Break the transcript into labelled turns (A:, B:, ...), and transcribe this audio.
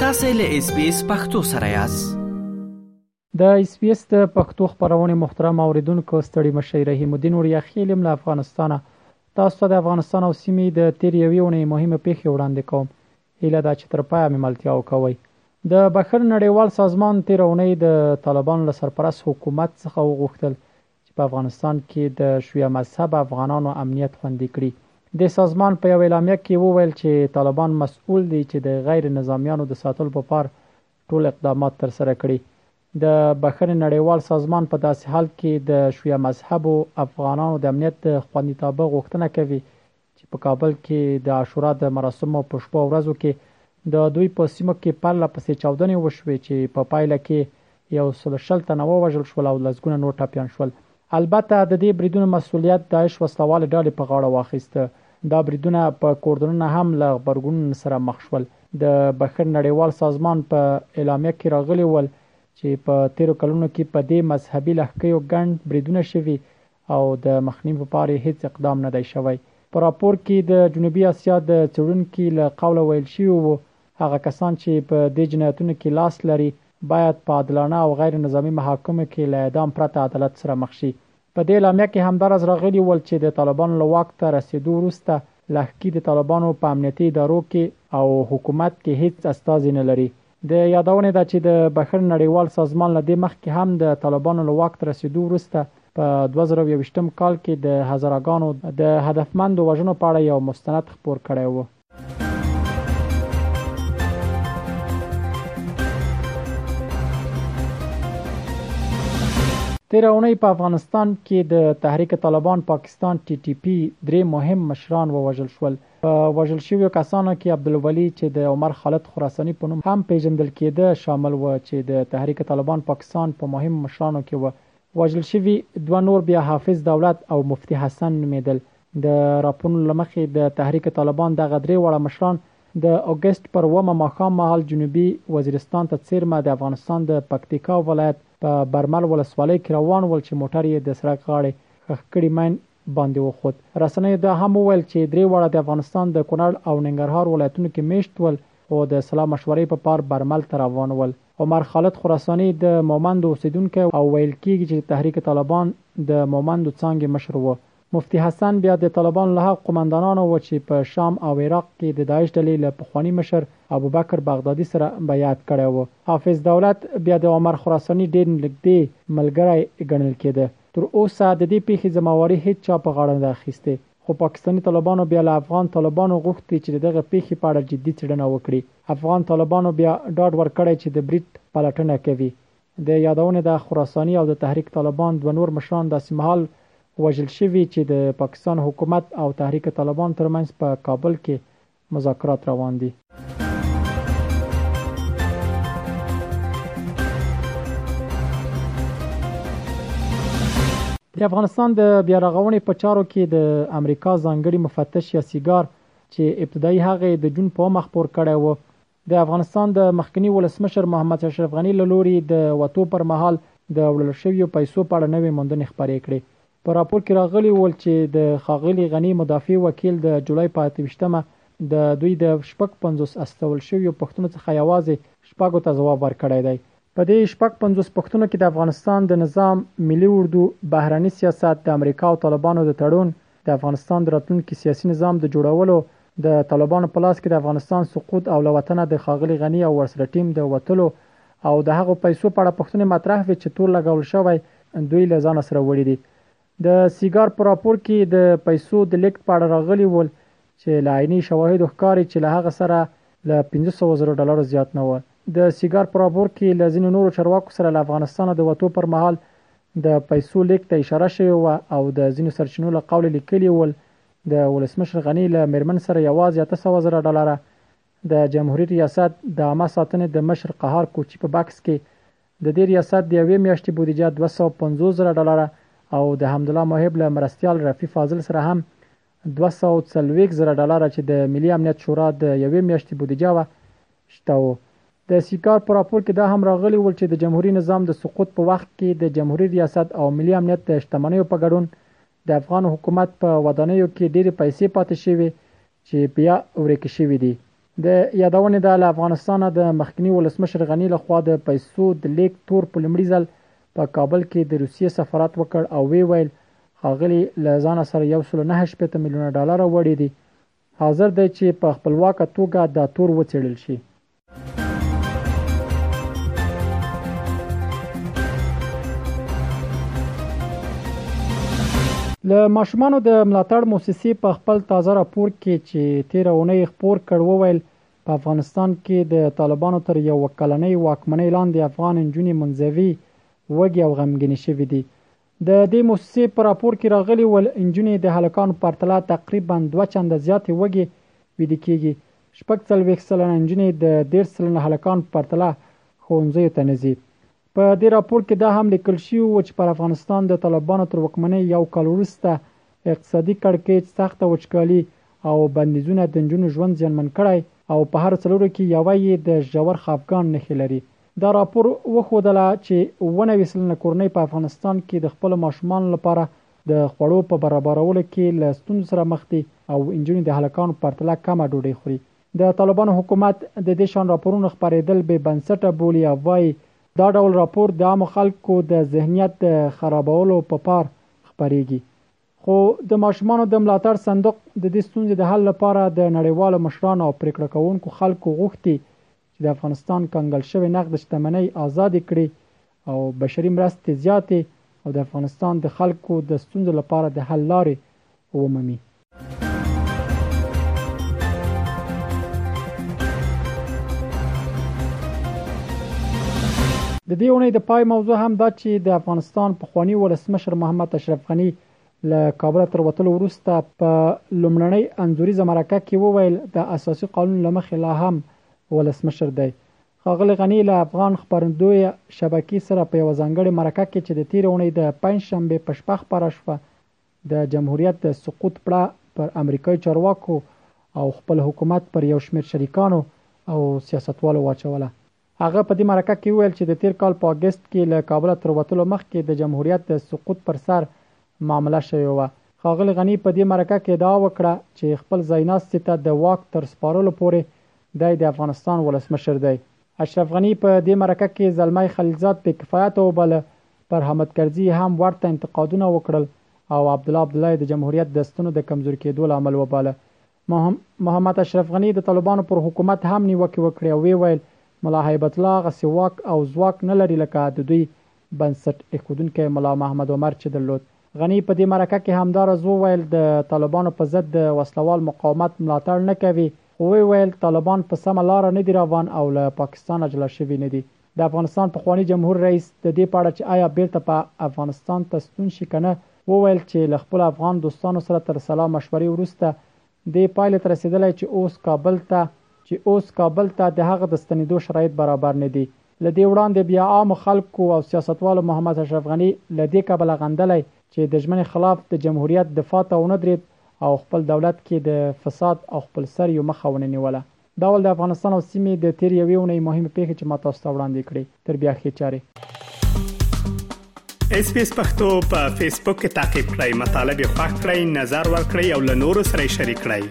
A: تاسو له اس بي اس پختو سره یاست
B: د اس بي اس د پښتو خبرونه محترم اوریدونکو ستړي مشي رحیم الدین اوریا خیلم له افغانستانه تاسو د افغانستان او سیمې د تیر یوې ونې مهمه پیښه وړاندې کوم هیله ده چې تر پای مې ملتیا وکوي د بخر نړیوال سازمان تیر ونې د طالبانو له سرپرست حکومت څخه وغوښتل چې په افغانستان کې د شیعه مذهب افغانانو امنیت خوندي کړي. دې سازمان په یوه اعلامیه کې وویل چې طالبان مسؤل دي چې د غیر نظامیانو د ساتلو په پار ټول اقدامات ترسره کړي. د بښنې نړیوال سازمان په داسې حال کې د شیعه مذهبو افغانانو د امنیت د خوندیتابه غوښتنه کوي چې په کابل کې د عاشورا د مراسمو په شپو او ورځو کې د دوی په سیمو کې پرله پسې چاودنې وشوې چې په پایله کې یو سل شل تنه ووژل شول او لسګونه نور ټپیان شول البته د دې بریدونو مسولیت داعش وسلوال ډلې په غاړه واخیست دا بریدونه په کوردنونه هم له غبرګون سره مخ شول د بشر نړیوال سازمان په اعلامیه کې راغلی ول چې په تیرو کلونو کې په دې مذهبي لهکیو ګڼ بریدونه شوي او د مخنیوي په پار یې هیڅ اقدام نه دی شوی. په راپور کې د جنوبي اسیا د څېړونکي له قوله ویل شوي وو، هغه کسان چې په دې جنایتونو کې لاس لري، باید په عادلانه او غیر نظامي محاکمو کې له اعدام پرته عدالت سره مخ شي. په دې اعلامیه کې همداراز راغلي ول چې د طالبانو له واک ته رسېدو وروسته لهکي د طالبانو په امنیتي ادارو کې او حکومت کې هیڅ استازي نه لري د یادونې ده چې د بښنې نړیوال سازمان له دې مخکې هم د طالبانو له واک ته رسېدو وروسته په 2021 کال کې د هزاراګانو د هدفمندو وژنو په اړه یو مستند خپور کړی و. تیر اونۍ په افغانستان کې د تحریک طالبان پاکستان ټي ټي پي درې مهم مشران ووژل شول په وژل شویو کسانو کې عبدالولي چې د عمر خالد خراساني په نوم هم پېژندل کېده شامل و چې د تحریک طالبان پاکستان په مهمو مشرانو کې و. وژل شوي دوه نور بیا حافظ دولت او مفتي حسن نومېدل. د راپورونو له مخې د تحریک طالبان دغه درې واړه مشران د اګسټ پر اوومه ماښام مهال جنوبي وزیرستان ته څېرمه د افغانستان د پکتیکا ولایت په برمل ولسوالۍ کې روان ول چې موټر یې د سړک غاړې ښخ کړي مین باندې وخوت. رسنیو دا هم وویل چې درې واړه د افغانستان د کونړ او ننګرهار ولایتونو کې میشت ول خو د سلا مشورې په پار برمل ته روان ول. عمر خالد خراساني د مومندو اوسېدونکی او ویل کېږي چې د تحریک طالبان د مومندو څانګې مشر و. مفتي حسن بیا د طالبانو له هغو قوماندانانو و چې په شام او عراق کې د داعش ډلې له پخواني مشر ابوبکر بغدادي سره بیعت کړی و. حافظ دولت بیا د عمر خراساني ډېر نږدې ملګری ګڼل کېده. تر اوسه د دې پېښې ذمه واري هېڅ چا په غاړه نه ده اخیستې، خو پاکستاني طالبانو بیا له افغان طالبانو غوښتي چې د دغه پېښې په اړه جدي څېړنه وکړي. افغان طالبانو بیا ډاډ ورکړی چې د برید پلټنه کوي. د یادونې ده، خراساني او د تحریک طالبان دوه نور مشران داسې مهال وژل شوي چې د پاکستان حکومت او تحریک طالبان ترمنځ په کابل کې مذاکرات روان دي. د افغانستان د بیارغونې په چارو کې د امریکا ځانګړي مفتش یاسیګار چې ابتدایي هغه د جون په اومه خپور کړی و، د افغانستان د مخکني ولسمشر محمد اشرف غني له لوري د وتو پر مهال د وړل شویو پیسو په اړه نوې موندنې خپرې کړې. په راپور کې راغلي ول چې د ښاغلي غني مدافع وکیل د جولای په اته ویشت مه د دوی د شپږ پنځوس استول شویو پوښتنو څخه یوازې شپږو ته ځواب ورکړی دی په دې شپږ پنځوس پښتنو کې د افغانستان د نظام، ملي اردو، بهرني سیاست، د امریکا او طالبانو د تړون، د افغانستان د راتلونکي سیاسي نظام د جوړولو، د طالبانو په لاس کې د افغانستان سقوط او له وطنه د ښاغلي غني او ورسره ټیم د وتلو او د هغو پیسو په اړه پوښتنې مطرح وې چې تور لګول شوی دوی له ځانه سره وړي دي. د سیګار په راپور کې د پیسو د لیږد په اړه راغلي ول چې له عیني شواهدو ښکاري چې له هغه سره له پنځه سوه زرو ډالرو زیات نه وه. د سیګار په راپور کې له ځینو نورو چارواکو سره له افغانستانه د وتو پر مهال د پیسو لیږد ته اشاره شوې وه او د ځینو سرچینو له قوله لیکلي ول د ولسمشر غني له مېرمن سره یوازې اته سوه زره ډالره د جمهوري ریاست د عامه ساتنې د مشر قهار کوچي په بکس کې د دې ریاست د یوې میاشتې بودیجه دوه سوه پنځوس زره ډالره او د حمدالله محب له مرستیال رفیع فاضل سره هم دوه سوه څلوېښت زره ډالره چې د ملي امنیت شورا د یوې میاشتې بودیجه وه، شته و. د سیکار په راپور کې دا هم راغلي ول چې د جمهوري نظام د سقوط په وخت کې د جمهوري ریاست او ملي امنیت د شتمنیو په ګډون د افغان حکومت په ودانیو کې ډېرې پیسې پاتې شوې چې بیا ورکې شوې دي. د یادونې ده، له افغانستانه د مخکني ولسمشر غني له خوا د پیسو د لېږد تور په لومړي ځل په کابل کې د روسیې سفارت وکړ او ویې ویل، ښاغلي له ځانه سره یو سلو نهه شپېته میلیونه ډالره وړي دي. حاضر دی چې په خپلواکه توګه دا تور وڅېړل شي. له ماشومانو د ملاتړ موسسې په خپل تازه راپور کې چې تیر اونۍ خپور کړ وویل په افغانستان کې د طالبانو تر یو کلنۍ واکمنۍ لاندې افغان انجونې منځوي وږي او غمګینې شوې دي د دې موسسې په راپور کې راغلي ول، نجونې د هلکانو پرتله تقریباً دوه چنده زیاتې وږې ویدې کېږي، شپږ څلوېښت سلنه نجونې د دېرش سلنه هلکانو پرتله ښوونځیو ته نه ځي. په دې راپور کې دا هم لیکل شوي و چې پر افغانستان د طالبانو تر واکمنۍ یو کال وروسته اقتصادي کړکېچ، سخته وچکالي او بندیزونه د نجونو ژوند زیانمن کړی او په هرو څلورو کې یوه یې د ژور خفګان نښې لري. دا راپور وښودله چې اووه نوي سلنه کورنۍ په افغانستان کې د خپلو ماشومانو لپاره د خوړو په برابرولو کې له ستونزو سره مخ دي او انجونې د هلکانو پرتله کمه ډوډۍ خوري. د طالبانو حکومت د دې شان راپورونو خپرېدل بې بنسټه بولي او وايي، دا ډول راپور د عامو خلکو د ذهنیت د خرابولو په پار خپرېږي. خو د ماشومانو د ملاتړ صندوق د دې ستونزې د حل لپاره د نړیوالو مشرانو او پرېکړه کوونکو خلکو غوښتي چې د افغانستان کنګل شوې نقد شتمنۍ ازادې کړي او بشري مرستې زیاتې او د افغانستان د خلکو د ستونزو لپاره د حل لارې ومومي. د دې اونۍ د پای موضوع هم دا چې د افغانستان پخواني ولسمشر محمد اشرف غني له کابله تر وتلو وروسته په لومړنۍ انځوریزه مرکه کې وویل د اساسي قانون له مخې لا هم ولسمشر دی. ښاغلی غني له افغان خپرندوی شبکې سره په یوه ځانګړې مرکه کې چې د تېرې اوونۍ د پنجشنبې په شپه خپره شوه، د جمهوریت د سقوط پړه پر امریکايي چارواکو او خپل حکومت پر یو شمېر شریکانو او سیاستوالو واچوله. هغه په دې مرکه کې وویل چې د تېر کال په اګست کې له کابله تر وتلو مخکې د جمهوریت د سقوط پر سر معامله شوې وه. ښاغلي غني په دې مرکه کې ادعا وکړه چې خپل ځایناستي ته د واک تر سپارلو پورې دی د افغانستان ولسمشر دی. اشرف غني په دې مرکه کې زلمی خلیلزاد بې کفایته وباله، پر حامد کرزي یې هم ورته انتقادونه وکړل او عبدالله عبدالله یې د جمهوریت د ستنو د کمزوري کېدو لامل وباله. محمد اشرف غني د طالبانو پر حکومت هم نیوکې وکړې او ویې ویل، ملا هیبت الله هغسې واک او ځواک نه لري لکه د دوی بنسټ اېښودونکی ملا محمد عمر چې درلود. غني په دې مرکه کې همداراز وویل، د طالبانو په ضد د وسله وال مقاومت ملاتړ نه کوي، خو ویې ویل، طالبان په سمه لاره نه دي روان او له پاکستانه جلا شوي نه دي. د افغانستان پخواني جمهور رئیس د دې په اړه چې ایا بیرته په افغانستان ته ستون شي که نه، وویل چې له خپلو افغان دوستانو سره تر سلا مشورې وروسته دې پایلې ته رسیدلی چې اوس کابل ته چې اوس کابل ته د هغه د ستنیدو شرایط برابر نه دي. له دې وړاندې بیا عامو خلکو او سیاستوالو محمد اشرف غني له دې کبله غندلی چې د ژمنې خلاف د جمهوریت دفاع ته ونه درید او خپل دولت کې د فساد او خپلسریو مخه ونه نیوله. دا ول د افغانستان او سیمې د تېرې یوې اونۍ مهمې پېښې چې ما تاسو ته وړاندې کړې. تر بیا ښې چارې.
C: اس پی اس پختو په فیسبوک کې تا کې پلی مطلب یو فاک کړئ نظر ور کړئ او له نورو سره شریک کړئ.